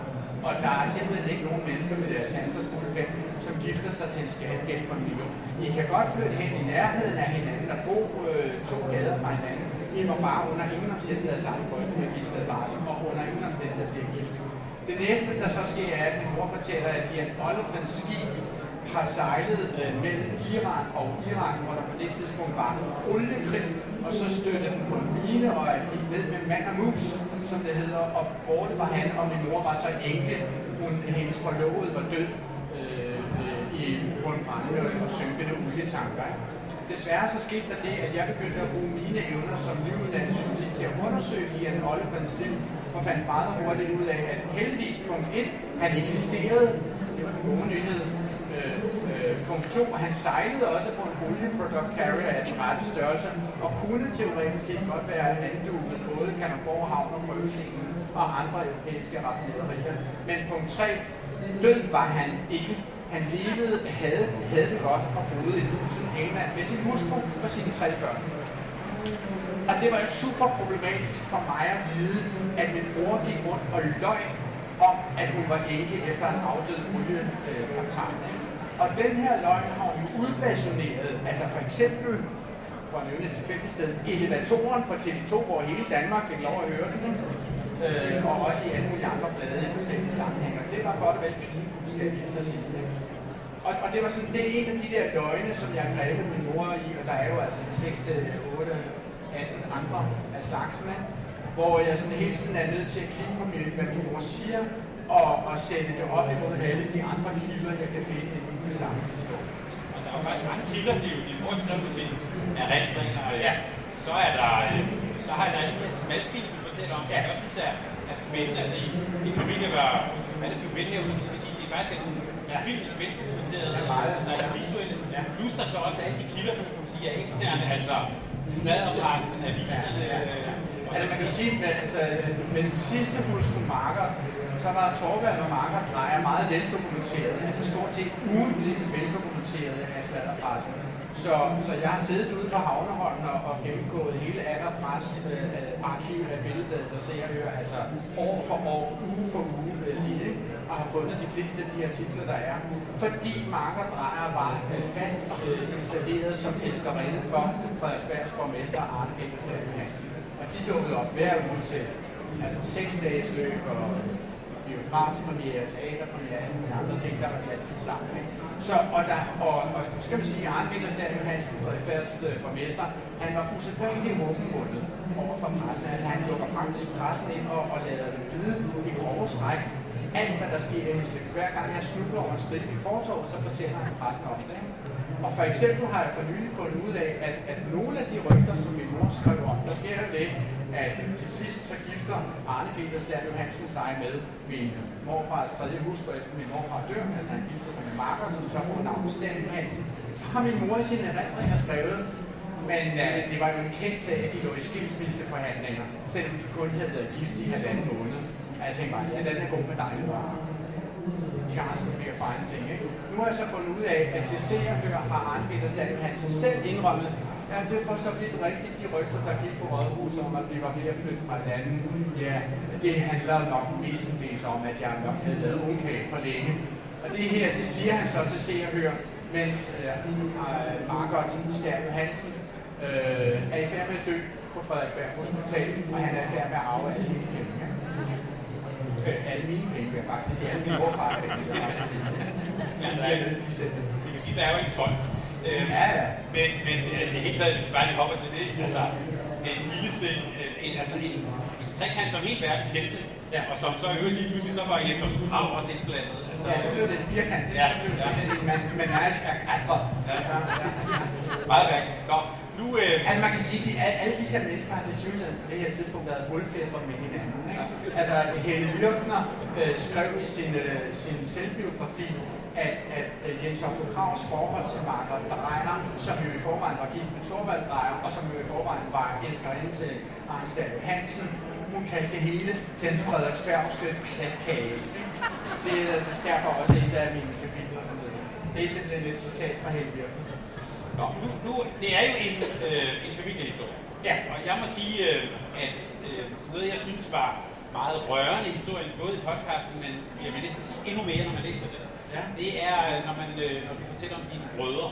Og der er simpelthen ikke nogen mennesker med deres sansersfulde 15 som gifter sig til en skattegæld på en million. I kan godt flytte hen i nærheden af hinanden og bo øh, to gader fra hinanden de var bare under ingen omstændigheder samme folkeregister barsel og under ingen omstændigheder bliver gift. Det næste, der så sker, er, at min mor fortæller, at Ian Oliphants skib har sejlet øh, mellem Iran og Irak, hvor der på det tidspunkt var oliekrig, og så støttede den på en mine, og at gik ned med mand og mus, som det hedder, og borte var han, og min mor var så enke. Hun, hendes forlovede var død øh, øh, i, på en brændende og synkende olietanker. Ikke? Desværre så skete der det, at jeg begyndte at bruge mine evner som nyuddannet journalist til at undersøge Ian Oliphants liv, og fandt meget hurtigt ud af, at heldigvis punkt 1, han eksisterede, det var en god nyhed, øh, øh, punkt 2, han sejlede også på en olieproduct carrier af den rette størrelse, og kunne teoretisk set godt være anduvet både Kanderborg Havn og Brøvstenen og andre europæiske raffinaderier. Men punkt 3, død var han ikke. Han levede, havde, havde det godt og boede i huset England med sin hustru og sine tre børn. Og det var super problematisk for mig at vide, at min mor gik rundt og løg om, at hun var ikke efter en afdød oliekaptajn. Øh, og den her løgn har hun udpassioneret, altså for eksempel, for at nævne et tilfældigt sted, elevatoren på TV2, hvor hele Danmark fik lov at høre den, øh, og også i alle mulige andre blade i forskellige sammenhænge. Det var godt og vel pinefuldt, skal jeg så sige. Og, og det var sådan, det er en af de der løgne, som jeg grebet min mor i, og der er jo altså 6, 8, 18 andre af slagsene, hvor jeg sådan hele tiden er nødt til at kigge på, min, hvad min mor siger, og, og sætte det op imod alle de andre kilder, jeg kan finde i den samme historie. Og der er jo faktisk mange kilder, det er jo din mor skrev på sin erindringer. Ja. Så er der, øh, så har der de her smalfilm, fortæller om, som jeg også synes er, er spændende. Altså, i, din familie var relativt velhævende, så kan man sige, det er faktisk er sådan Ja. filmisk veldokumenteret, Ja, altså, der er visuelle. Ja. Plus der så også alle de kilder, som kan sige er eksterne, altså sladderpressen, aviserne, Ja, ja, ja. øh, og Altså man kan sige, at altså, med den sidste hustru Marker, så var Torvald og Marker drejer meget veldokumenteret, altså stort set ugentligt veldokumenteret af sladderpressen. Så, så jeg har siddet ude på Havneholmen og, og gennemgået hele Allerpres øh, arkiv af billedet, der ser og hører, altså år for år, uge for uge, vil jeg sige, ikke? og har fundet de fleste af de artikler, der er. Fordi Marker Drejer var øh, fast øh, installeret som elskerinde for Frederiksbergs borgmester Arne Gengelstad Johansen. Og de dukkede op hver uge til altså, seks dages løb og biografpremiere, teaterpremiere, alle andre ting, der var altid sammen. Ikke? Så, og, der, og, og skal vi sige, Arne Gengelstad Johansen, Frederiksbergs øh, borgmester, han var usædvanlig åbenmundet over for pressen. Altså han lukker faktisk pressen ind og, og lader dem vide i grove stræk, alt hvad der sker i. Hver gang han snubler over en stribe i fortorvet, så fortæller han pressen om det. Og for eksempel har jeg for nylig fundet ud af, at, at nogle af de rygter, som min mor skrev om, der sker jo det, at til sidst så gifter Arne Peter Stern Johansen sig med min morfars tredje hustru, efter min morfar dør, altså han gifter sig med Marker, som så får navnet Stern Johansen. Så har min mor i sine erindringer skrevet, men øh, det var jo en kendt sag, at de lå i skilsmisseforhandlinger, selvom de kun havde været gift i halvanden måned. Altså jeg tænkte bare, at den er god med dig, mor. Charles would be a fine thing, ikke? Nu har jeg så fundet ud af, at til Se har Arne Peter Stadel Hansen selv indrømmet, ja, det er for så vidt rigtigt de rygter, der gik på rådhuset om, at vi var ved at flytte fra landet. Ja, det handler nok mestendels om, at jeg nok havde lavet ungkage for længe. Og det her, det siger han så til Se og høre, mens øh, øh, Margot Stadel Hansen øh, er i færd med at dø på Frederiksberg Hospital, og han er i færd med at arve alle hendes penge. Øh, alle mine penge, vil jeg faktisk sige. Alle mine morfar penge, vil jeg faktisk de der er er- med i sættet. Vi kan sige, der er jo en fond. Øhm, Ja, ja. Men, men øh, helt taget, hvis vi bare lige hopper til det, altså den vildeste, øh, en, altså en, en trekant, som hele verden kendte, Ja. og som så øvrigt lige pludselig så var Jens Otto Krav også indblandet. Altså, Ja, så blev det en firkant. Ja, ja. sådan en man, menage à quatre. Ja. Ja, meget værk. Nå, nu... Øh, Altså man kan sige, at alle disse her mennesker har til synligheden på det her tidspunkt været hulfædre med hinanden. Ikke? Altså Helle Lyrkner øh, skrev i sin, øh, sin selvbiografi, at, at Jens Otto Kravs forhold til Margaret Drejer, som jo i forvejen var gift med Torvald Drejer, og som jo i forvejen var elskerinde til Arnstad Hansen, hun kaldte det hele den frederiksbergske platkage. Det er derfor også et af mine kapitler, som det Det er simpelthen et citat fra Lyrkner. Nå, nu, nu, det er jo en, øh, en familiehistorie. Ja. Og jeg må sige, øh, at øh, noget jeg synes var meget rørende i historien, både i podcasten, men jeg vil næsten sige endnu mere, når man læser det, ja. det er, når, man, øh, når du fortæller om dine brødre.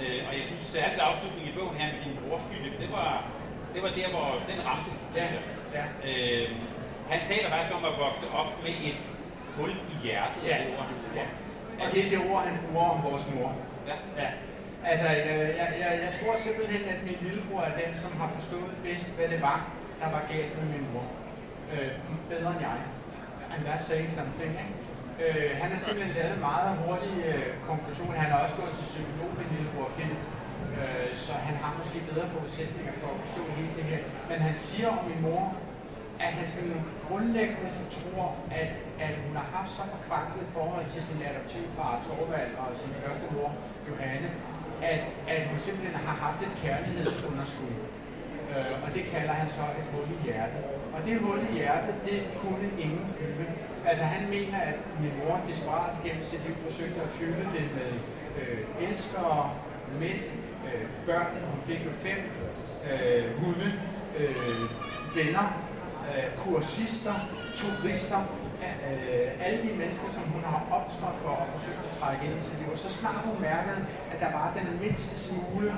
Øh, og jeg synes særligt afslutningen i bogen her med din bror Philip, det var, det var der, hvor den ramte. Ja. Ja. Øh, han taler faktisk om at vokse op med et hul i hjertet. Ja. Ord, han bruger. Og det er det ord, han bruger om vores mor. Ja. Ja. Altså, jeg, jeg, jeg, jeg tror simpelthen, at min lillebror er den, som har forstået bedst, hvad det var, der var galt med min mor. Øh, bedre end jeg. And that saying something, ikke? Øh, han har simpelthen lavet en meget hurtig øh, konklusion. Han har også gået til psykolog, min lillebror Philip. Øh, så han har måske bedre forudsætninger for at forstå hele det her. Men han siger om min mor, at han sådan grundlæggende så tror, at, at hun har haft så forkvaklet forhold til sin adoptivfar Torvald og sin første mor Johanne, at, at hun simpelthen har haft et kærlighedsunderskud. Øh, og det kalder han så et hul i hjertet. Og det hul hjerte, det kunne ingen fylde. Altså han mener, at min mor desperat gennem sit liv forsøgte at fylde det med øh, elskere, mænd, øh, børn. Hun fik jo fem øh, hunde, øh, venner, øh, kursister, turister, øh, alle de mennesker, som hun har optrådt for og forsøgt at trække ind i sit liv. Og så snart hun mærkede, at der var den mindste smule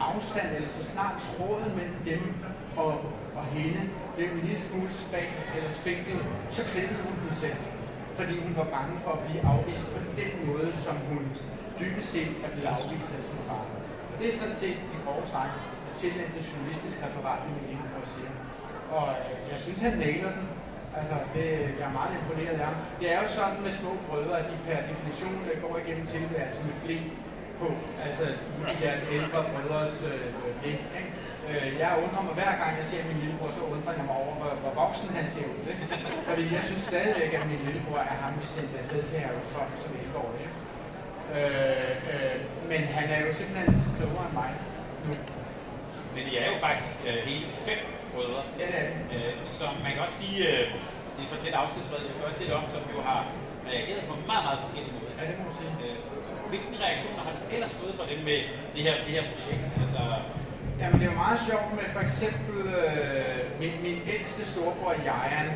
afstand, eller så snart tråden mellem dem og, og hende blev en lille smule spag eller spinkel, så klippede hun den selv. Fordi hun var bange for at blive afvist på den måde, som hun dybest set er blevet afvist af sin far. Og det er sådan set i grove træk til et journalistisk referat, det min lille siger. Og øh, jeg synes, han nailer den. Altså, det, jeg er meget imponeret af ham. Det er jo sådan med små brødre, at de per definition der går igennem tilværelsen med blæ på, altså i deres ældre brødres øh, blæ. Ikke? Øh, jeg undrer mig hver gang, jeg ser min lillebror, så undrer jeg mig over, hvor, hvor voksen han ser ud. Ikke? Fordi jeg synes stadigvæk, at min lillebror er ham, vi sendte afsted til at Tom som 11 år. Ikke? Øh, øh, men han er jo simpelthen klogere end mig nu. Men I er jo faktisk øh, hele fem brødre. Ja, det er det. Øh, som man kan godt sige, øh, det fortæller afskedsbrevet, vi skal også lidt om, som jo har reageret på meget, meget forskellige måder. Ja, det må man sige. Øh, hvilke reaktioner har du ellers fået fra dem med det her, det her projekt? Altså, Jamen, det er jo meget sjovt med for eksempel øh, min, min ældste storebror, Jajan,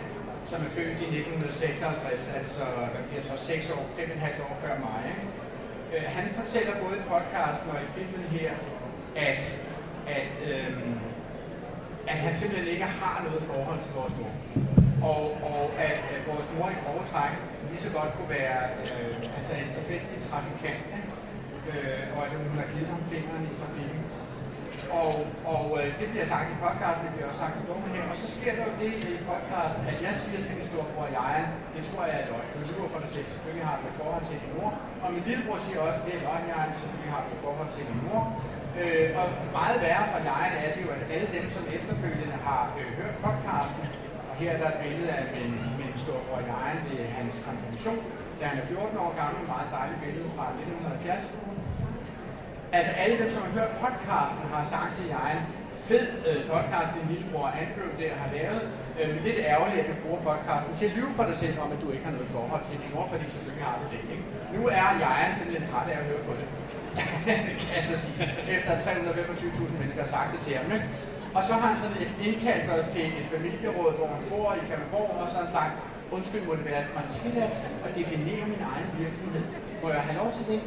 som er født i 1956, altså hvad bliver så 6 år, 5,5 år før mig. Ikke? Øh, han fortæller både i podcasten og i filmen her, at, at, øh, at han simpelthen ikke har noget forhold til vores mor. Og, og at, at vores mor i grove træk lige så godt kunne være øh, altså en tilfældig trafikant, ikke? øh, og at hun har givet ham fingeren i trafikken. Og, og øh, det bliver sagt i podcasten, det bliver også sagt i bogen her. Og så sker der jo det i podcasten, at jeg siger til min storebror Jajan, det tror jeg er løgn. Du lyver for dig selv, selvfølgelig har du et forhold til din mor. Og min lillebror siger også, det er løgn, Jajan, selvfølgelig har du et forhold til din mor. Øh, og meget værre for dig er det jo, at alle dem, som efterfølgende har øh, hørt podcasten, og her er der et billede af min, min storebror det ved hans konfirmation, da han er 14 år gammel, meget dejligt billede fra 1970 Altså alle dem, som har hørt podcasten, har sagt til jer, en fed øh, podcast, din lillebror Andrew der har lavet. Øh, lidt ærgerligt, at du bruger podcasten til at lyve for dig selv om, at du ikke har noget forhold til din mor, fordi selvfølgelig har du det. Ikke? Nu er jeg simpelthen lidt træt af at høre på det. kan jeg så sige. Efter 325.000 mennesker har sagt det til ham. Ikke? Og så har han sådan indkaldt os til et familieråd, hvor han bor i Kalundborg, og så har han sagt, undskyld, må det være mig tilladt at definere min egen virksomhed. Må jeg have lov til det?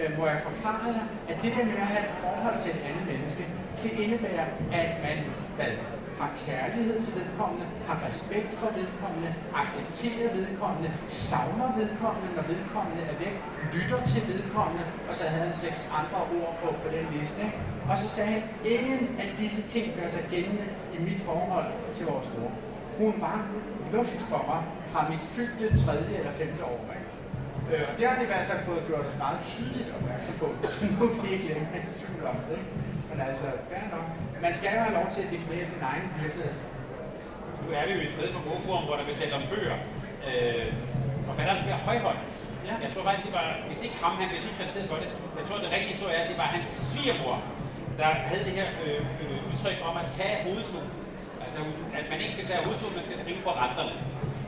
Øh, hvor jeg forklarer jer, at det der med at have et forhold til et andet menneske, det indebærer, at man hvad, har kærlighed til vedkommende, har respekt for vedkommende, accepterer vedkommende, savner vedkommende, når vedkommende er væk, lytter til vedkommende, og så havde han seks andre ord på, på den liste. Ikke? Og så sagde han, ingen af disse ting gør sig gældende i mit forhold til vores mor. Hun var luft for mig fra mit fyldte tredje eller femte år. Ikke? Øh, og det har de i hvert fald fået gjort os meget tydeligt opmærksom på, så nu er vi ikke længere i tvivl om det. Men altså, fair nok. Man skal jo have lov til at definere sin egen virkelighed. nu er vi jo et sted på Bogforum, hvor der bliver talt om bøger. Øh, forfatteren Per Højholdt. Ja. Jeg tror faktisk, det var, hvis det ikke ham, han bliver tit krediteret for det. Jeg tror, det rigtige historie er, at det var hans svigermor, der havde det her øh, øh, udtryk om at tage hovedstol. Altså, at man ikke skal tage hovedstol, man skal skrive på renterne.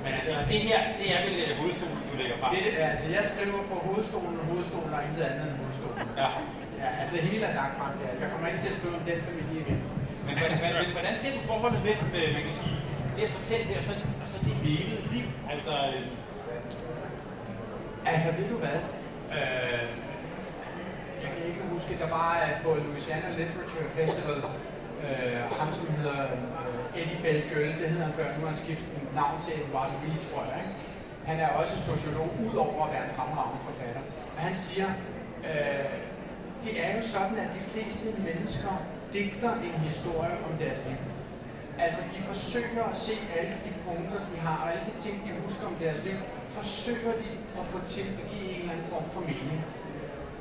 Men altså, det her, det er vel øh, hovedstolen, du lægger frem. Det, det er, altså, jeg skriver på hovedstolen, og hovedstolen er intet andet end hovedstolen. Ja. Ja, altså det hele er lagt frem der. Jeg kommer ikke til at skrive om den familie igen. Men hvordan, hvordan, ser du forholdet mellem, øh, man kan sige, det at fortælle det, og så, og så det levede liv? Altså, øh, Altså, ved du hvad? Øh, jeg kan ikke huske, der var på Louisiana Literature Festival, øh, ham som hedder øh, Eddie Belgøl, det hedder han før, nu har han skiftet navn til Eduardo Lee, tror jeg. Ikke? Han er også sociolog, udover at være en fremragende forfatter. Og han siger, øh, det er jo sådan, at de fleste mennesker digter en historie om deres liv. Altså, de forsøger at se alle de punkter, de har, og alle de ting, de husker om deres liv, forsøger de at få til at give en eller anden form for mening.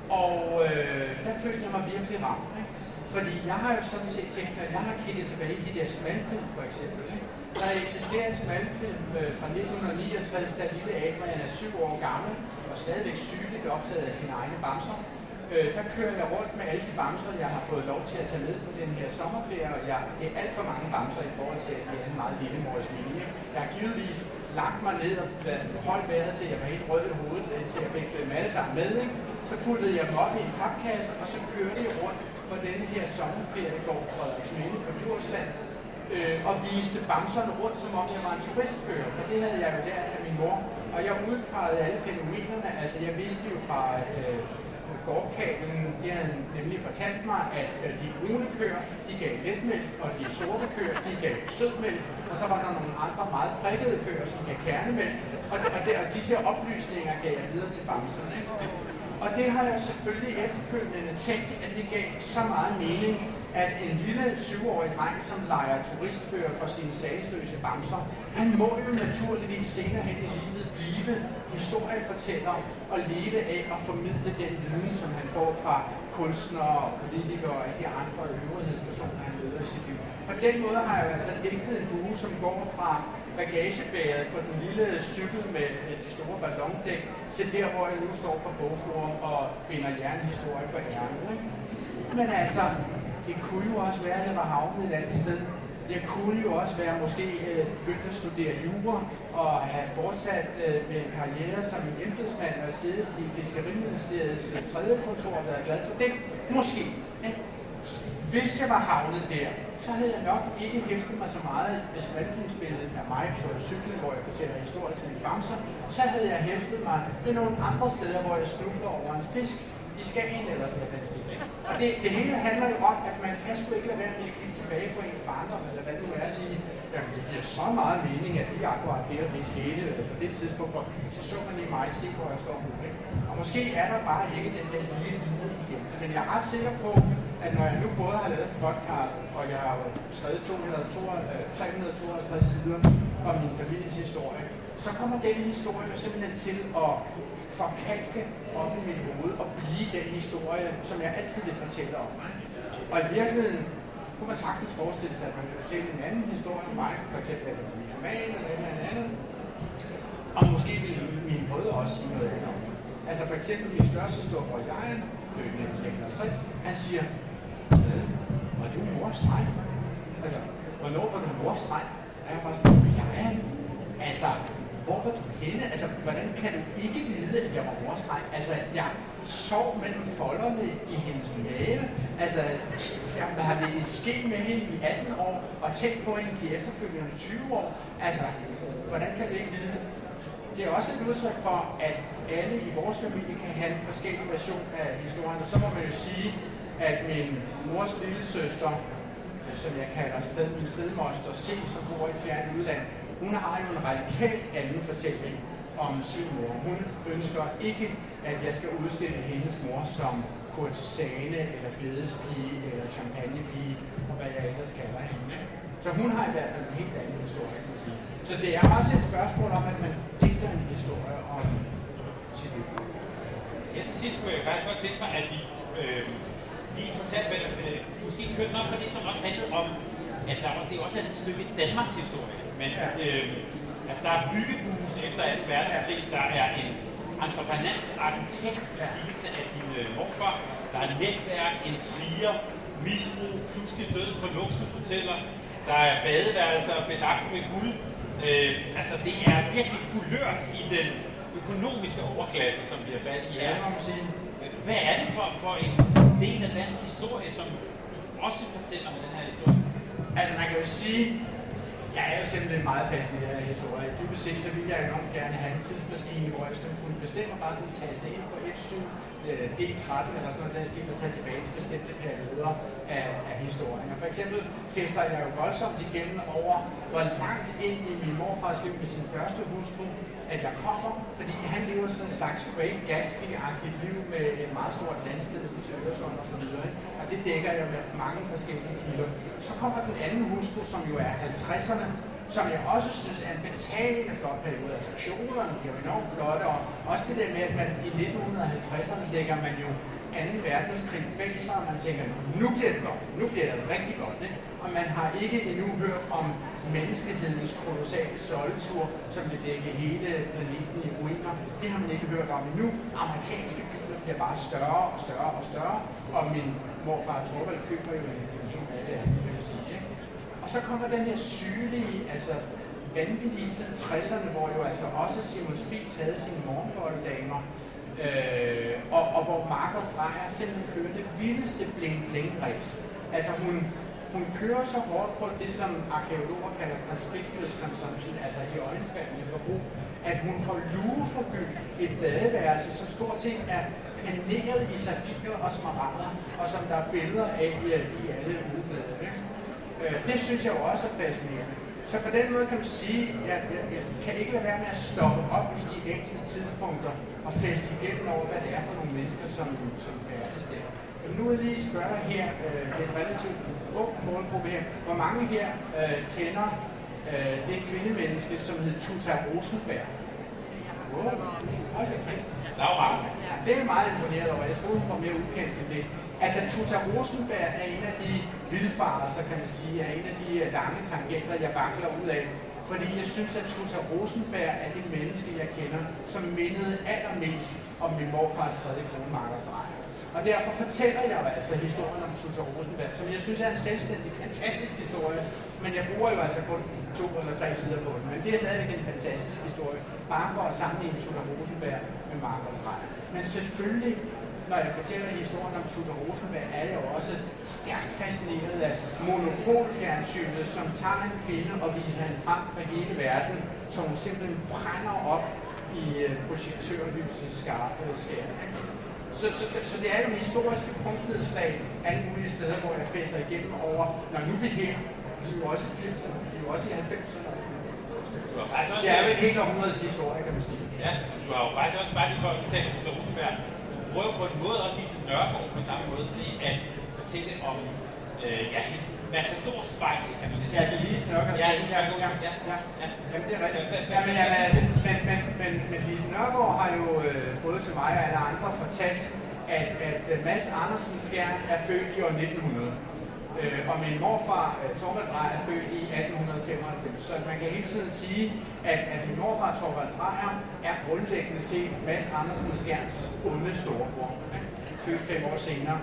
Og øh, der følte jeg mig virkelig ramt. Ikke? Fordi jeg har jo sådan set tænkt, at jeg har kigget tilbage i de der smalfilm for eksempel. Ikke? Der eksisterer en smalfilm øh, fra 1969, da lille Adrian er syv år gammel og stadigvæk sygeligt optaget af sine egne bamser. Øh, der kører jeg rundt med alle de bamser, jeg har fået lov til at tage med på den her sommerferie. Og jeg, det er alt for mange bamser i forhold til, at det er en meget lille mors linje. Jeg har givetvis lagt mig ned og holdt vejret til, jeg var helt rød i hovedet, til jeg fik dem alle sammen med. Ikke? Så puttede jeg dem op i en papkasse, og så kørte jeg rundt på denne her sommerferie går Smille på Djursland, øh, og viste bamserne rundt, som om jeg var en turistfører, for det havde jeg jo lært af min mor. Og jeg udpegede alle fænomenerne, altså jeg vidste jo fra øh, gårdkablen, det havde nemlig fortalt mig, at øh, de brune køer, de gav letmælk, og de sorte køer, de gav sødmælk, og så var der nogle andre meget prikkede køer, som gav kernemælk, og, og, der, og disse oplysninger gav jeg videre til bamserne. Og det har jeg selvfølgelig efterfølgende tænkt, at det gav så meget mening, at en lille syvårig dreng, som leger turistfører for sine sagsløse bamser, han må jo naturligvis senere hen i livet blive historiefortæller og leve af at formidle den viden, som han får fra kunstnere og politikere og de andre øvrighedspersoner, han møder i sit liv. På den måde har jeg jo altså dækket en bue, som går fra bagagebæret på den lille cykel med de store ballondæk, til der, hvor jeg nu står på bogfloren og binder jernhistorie på ærmet. Men altså, det kunne jo også være, at jeg var havnet et andet sted. Jeg kunne jo også være måske øh, begyndt at studere jura og have fortsat øh, med en karriere som en embedsmand og sidde i Fiskeriministeriets øh, tredje kontor og været glad for det. Måske. Hvis jeg var havnet der, så havde jeg nok ikke hæftet mig så meget ved skriftningsbilledet af mig på cyklen, hvor jeg fortæller historier til mine bamser. Så havde jeg hæftet mig ved nogle andre steder, hvor jeg snubler over en fisk i Skagen eller sådan noget den stil. Og det, det hele handler jo om, at man kan sgu ikke lade være med at kigge tilbage på ens barndom, eller hvad det nu er at sige, jamen det giver så meget mening, at lige akkurat det og det skete eller på det tidspunkt, for så så man lige mig se, hvor jeg står nu. Ikke? Og måske er der bare ikke den der lille linje igen. Men jeg er ret sikker på, at når jeg nu både har lavet podcast, og jeg har skrevet 252, 352 øh, sider om min families historie, så kommer den historie jo simpelthen til at forkalke op i mit hoved og blive den historie, som jeg altid vil fortælle om. Og i virkeligheden kunne man sagtens forestille sig, at man vil fortælle en anden historie om mig, for eksempel en mytoman eller et eller andet. Og måske vil mine brødre også sige noget andet om Altså for eksempel min største storbror Jan, født i 1956, han siger, var du mors dreng? Altså, hvornår var du mors dreng? Og jeg var sådan, ja, altså, hvor var du henne? Altså, hvordan kan du ikke vide, at jeg var mors dreng? Altså, jeg sov mellem folderne i hendes mave. Altså, jeg har været ske med hende i 18 år, og tænkt på hende de efterfølgende 20 år. Altså, hvordan kan du ikke vide det? Det er også et udtryk for, at alle i vores familie kan have en forskellig version af historien. Og så må man jo sige, at min mors lille søster, øh, som jeg kalder sted, min stedmoster, C, som bor i et fjernt udland, hun har jo en radikalt anden fortælling om sin mor. Hun ønsker ikke, at jeg skal udstille hendes mor som kurtisane, eller glædespige, eller champagnepige, og hvad jeg ellers kalder hende. Så hun har i hvert fald en helt anden historie, kan man sige. Så det er også et spørgsmål om, at man digter en historie om sit liv. Ja, til sidst kunne jeg faktisk godt tænke mig, at vi øh, lige fortalte, hvad, øh, måske kørte op på det, som også handlede om, at der, det også er et stykke Danmarks historie. Men øh, altså, der er byggebus efter 2. verdenskrig, der er en entreprenant arkitekt i skikkelse af din øh, morfar, der er et netværk, en sviger, misbrug, pludselig død på luksushoteller, der er badeværelser belagt med guld. Øh, altså, det er virkelig kulørt i den økonomiske overklasse, som vi har fat i her. Hvad er det for, for en del af dansk historie, som du også fortæller med den her historie? Altså, man kan jo sige, jeg er jo simpelthen meget fascineret af historie. Dybest set så ville jeg enormt gerne have en tidsmaskine, hvor jeg skulle kunne bestemme bare sådan taste ind på F7, øh, D13 eller sådan noget, der stil, og tage tilbage til bestemte perioder af, af historien. Og for eksempel fester jeg jo voldsomt igennem over, hvor langt ind i min morfars liv med sin første hustru, at jeg kommer, fordi han lever sådan en slags Great Gatsby-agtigt liv med et meget stort landsted ud til Øresund og så videre. Ikke? Og det dækker jeg med mange forskellige kilder. Så kommer den anden hustru, som jo er 50'erne, som jeg også synes er en betalende flot periode. Altså kjolerne bliver enormt flotte, og også det der med, at man i 1950'erne lægger man jo 2. verdenskrig bag sig, og man tænker, nu bliver det godt, nu bliver det rigtig godt. Ikke? Og man har ikke endnu hørt om menneskehedens kolossale soltur, som vil dække hele planeten i ruiner. Det har man ikke hørt om endnu. Amerikanske biler bliver bare større og større og større, og min morfar Torvald køber jo en, en hel masse af sige. Ikke? Og så kommer den her sygelige, altså vanvittige tid 60'erne, hvor jo altså også Simon Spies havde sine morgenbolledamer, øh, og, og hvor Margot Dreyer simpelthen kører det vildeste bling-bling-race. Altså hun, hun kører så hårdt på det, som arkeologer kalder conspicuous consumption, altså i øjenfaldende forbrug, at hun får lugeforbyg et badeværelse, som stort set er paneret i safirer og smaragder, og som der er billeder af i, i alle ugeblade. Øh, det synes jeg jo også er fascinerende. Så på den måde kan man sige, at jeg, jeg, jeg kan ikke lade være med at stoppe op i de enkelte tidspunkter og feste igennem over, hvad det er for nogle mennesker, som, som færdes der. Men nu vil jeg lige spørge her, øh, det er en relativt ung målgruppe her, hvor mange her øh, kender øh, det kvindemenneske, som hed Tuta Rosenberg? Wow. Hold da kæft. Der var mange. Det er meget imponerende over. Jeg troede, hun var mere ukendt end det. Altså, Tuta Rosenberg er en af de vildfarelser, kan man sige, er en af de øh, lange tangenter, jeg vakler ud af. Fordi jeg synes, at Tuta Rosenberg er det menneske, jeg kender, som mindede allermest om min morfars tredje kone, Margaret Dreyer. Og derfor fortæller jeg altså historien om Tuta Rosenberg, som jeg synes er en selvstændig, fantastisk historie. Men jeg bruger jo altså kun to eller tre sider på den. Men det er stadigvæk en fantastisk historie, bare for at sammenligne Tudor Rosenberg med Margaret Dreyer. Men selvfølgelig når jeg fortæller historien om Tudor Rosenberg, er jeg også stærkt fascineret af monopolfjernsynet, som tager en kvinde og viser hende frem for hele verden, som hun simpelthen brænder op i øh, projektørlysets skarpe skær. Så, så, så, så det er jo historiske punktnedslag alle mulige steder, hvor jeg fester igennem over, når nu vi her, vi er jo også i 80'erne, vi er jo også i 90'erne. Du har faktisk også, Det er jo et helt århundredes historie, kan man sige. ja, du har jo faktisk også bare lige for at tale om Rosenberg, prøver på en måde også lige til Nørgaard på samme måde til at fortælle om øh, ja, matadorspejlet, kan man næsten Ja, altså Lise Nørgaard. Ja, Lise Nørgaard, ja, ja. ja, Ja. Jamen, det er rigtigt. Ja, men, jamen, altså, men, men, men, men Lise Nørgaard har jo øh, både til mig og alle andre fortalt, at, at Mads Andersen Skjern er født i år 1900. Øh, og min morfar, øh, Torvald Drejer, er født i 1895. Så man kan hele tiden sige, at, at min morfar, Torvald Drejer, er grundlæggende set Mads Andersen Skjerns onde storebror. Født fem år senere.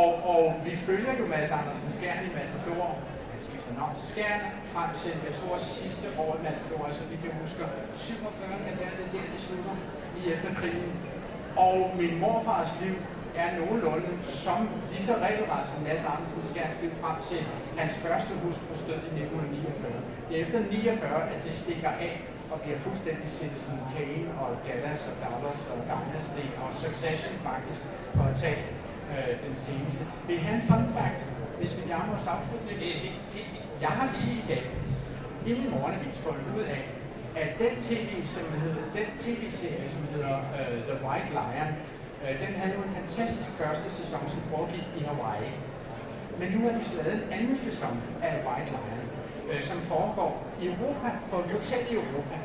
Og, og vi følger jo Mads Andersen Skjern i Matador. Han skifter navn til Skjern frem til, jeg tror, sidste år i Matador, så det jeg husker, 47 kan være, det der, det slutter, lige efter krigen. Og min morfars liv er nogenlunde som lige så regelret som Mads Andersen Skjerns liv frem til hans første hustru død i 1949. Det er efter 49, at det stikker af og bliver fuldstændig Citizen Kane og Dallas og Dallas og Dynasty og Succession faktisk, for at tage øh, den seneste. Det er en fun fact, hvis vi nærmer os afslutningen. Det, Jeg har lige i dag i min morgenavis fundet ud af, at den tv, som hedder, den tv-serie, som hedder uh, The White Lion, Øh, den havde jo en fantastisk første sæson, som foregik i Hawaii. Men nu har de så lavet en anden sæson af White Lion, øh, som foregår i Europa, på et hotel i Europa.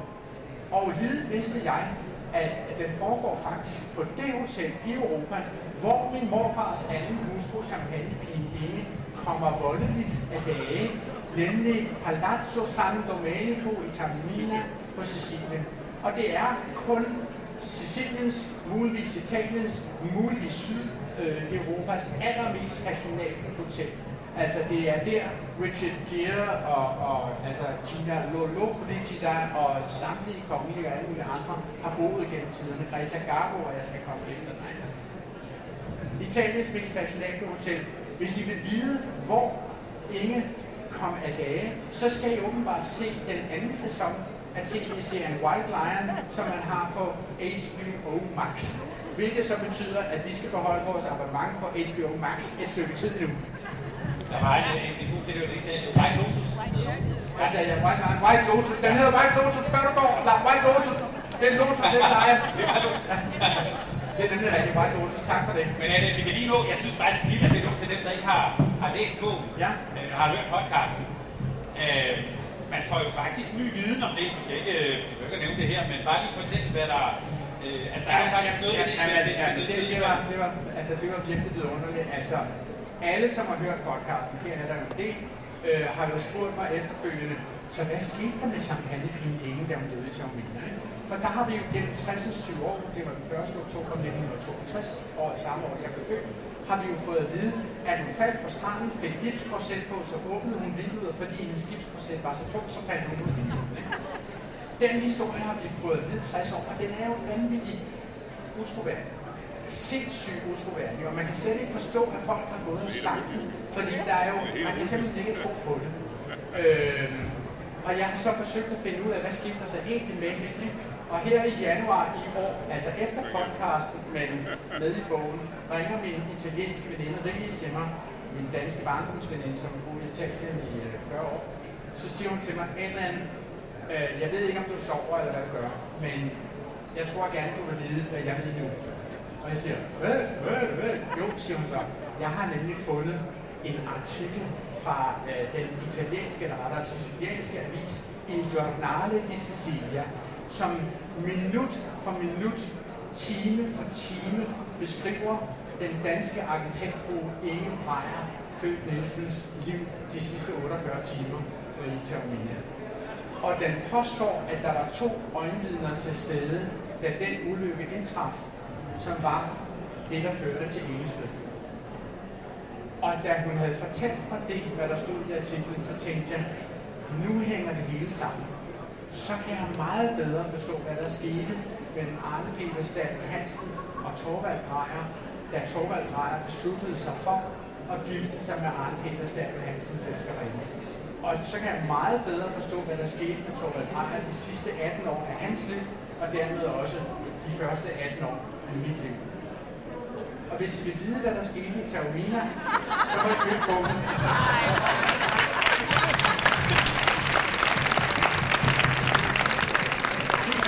Og lige vidste jeg, at den foregår faktisk på det hotel i Europa, hvor min morfars anden hustru, champagnepigen Inge, kommer voldeligt af dage, nemlig Palazzo San Domenico i Taormina på Sicilien. Og det er kun Siciliens, muligvis Italiens, muligvis Sydeuropas allermest fashionable hotel. Altså det er der Richard Gere og, og altså Gina Lollobrigida og samtlige kongelige og alle mulige andre har boet gennem tiderne. Greta Garbo, og jeg skal komme efter dig. Italiens mest fashionable hotel. Hvis I vil vide, hvor Inge kom af dage, så skal I åbenbart se den anden sæson af tv-serien White Lion, som man har på HBO Max. Hvilket så betyder, at vi skal beholde vores abonnement på HBO Max et stykke tid nu. Der var en, en, god ting, der lige sagde, White Lotus. Hvad sagde jeg? White Lion? White Lotus. Den hedder White Lotus. Før du går. White Lotus. Den Lotus, den leger. Det er nemlig rigtig White Lotus. Tak for det. Men det, vi kan lige nå, jeg synes faktisk lige, at det er nu til dem, der ikke har, har læst bogen, Ja. øh, har hørt podcasten. Øh, man får jo faktisk ny viden om det. Du skal ikke, øh, du skal ikke nævne det her, men bare lige fortælle, hvad der øh, at der er faktisk noget ja, ved det. ja, med- ja, ja, det, med- det, var, det, var, altså, det var virkelig vidunderligt. Altså, alle, som har hørt podcasten, her er der jo en del, øh, har jo spurgt mig efterfølgende, så hvad skete der med champagnepigen Inge, da hun døde i ikke? For der har vi jo gennem 60 år, det var den 1. oktober 1962, og samme år jeg blev født, har vi jo fået at vide, at hun faldt på stranden, fik gipskorset på, så åbnede hun vinduet, fordi hendes gipskorset var så tungt, så faldt hun ud vinduet. ikke? Den historie har vi fået at vide 60 år, og den er jo vanvittig utroværdig. Sindssygt utroværdig, og man kan slet ikke forstå, at folk har gået og sagt den, fordi der er jo, man kan simpelthen ikke tro på det. Øh, og jeg har så forsøgt at finde ud af, hvad skete der så egentlig med hende. Og her i januar i år, altså efter podcasten, men med i bogen, ringer min italienske veninde Rie til mig, min danske barndomsveninde, som har boet i Italien i øh, 40 år. Så siger hun til mig, Adrian, øh, jeg ved ikke, om du sover eller hvad du gør, men jeg tror gerne, du vil vide, hvad jeg ved nu. Og jeg siger, hvad, hvad, hvad? Jo, siger hun så. Jeg har nemlig fundet en artikel fra øh, den italienske, eller rettere sicilianske avis, Il Giornale di Sicilia, som minut for minut, time for time beskriver den danske arkitektfru Inge Breyer født Nielsens liv de sidste 48 timer øh, i Taormina. Og den påstår, at der var to øjenvidner til stede, da den ulykke indtraf, som var det, der førte til Inges død. Og da hun havde fortalt mig det, hvad der stod i artiklen, så tænkte jeg, nu hænger det hele sammen. Så kan jeg meget bedre forstå, hvad der skete mellem Arne Peter Stabel Hansen og Torvald Drejer, da Torvald Drejer besluttede sig for at gifte sig med Arne Peter Stabel Hansens elskerinde. Og så kan jeg meget bedre forstå, hvad der skete med Torvald Drejer de sidste 18 år af hans liv, og dermed også de første 18 år af mit liv. Og hvis I vil vide, hvad der skete i Taormina, så må I købe bogen.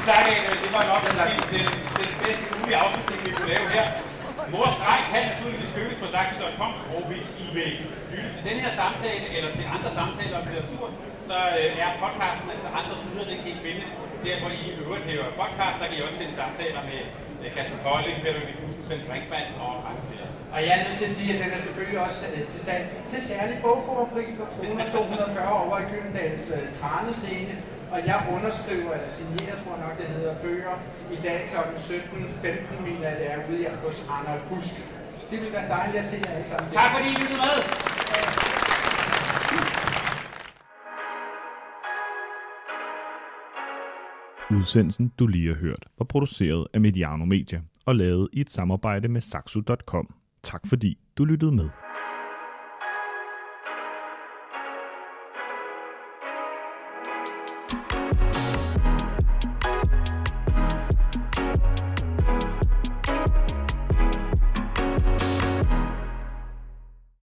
Tak, Adrian. Det var nok den, den, den bedste mulige afslutning, vi kunne lave her. Mors dreng kan naturligvis købes på sagte.com, og hvis I vil lytte til den her samtale, eller til andre samtaler om litteratur, så øh, er podcasten, altså andre sider, den kan I finde der, hvor I i øvrigt hæver podcast. Der kan I også finde samtaler med øh, Kasper Kolding, Peter Vighusen, Svend Brinkmann og mange flere. Og jeg er nødt til at sige, at den er selvfølgelig også til salg til særlig bogforpris for kroner 240 over i Gyldendals uh, Tranescene. Og jeg underskriver, eller signerer, tror jeg nok, det hedder, bøger i dag kl. 17.15 mener det er ude hos Arnold Busk. Så det vil være dejligt at se jer alle sammen. Tak fordi I lyttede med. Udsendelsen, du lige har hørt, var produceret af Mediano Media og lavet i et samarbejde med Saxo.com. Tak fordi du lyttede med.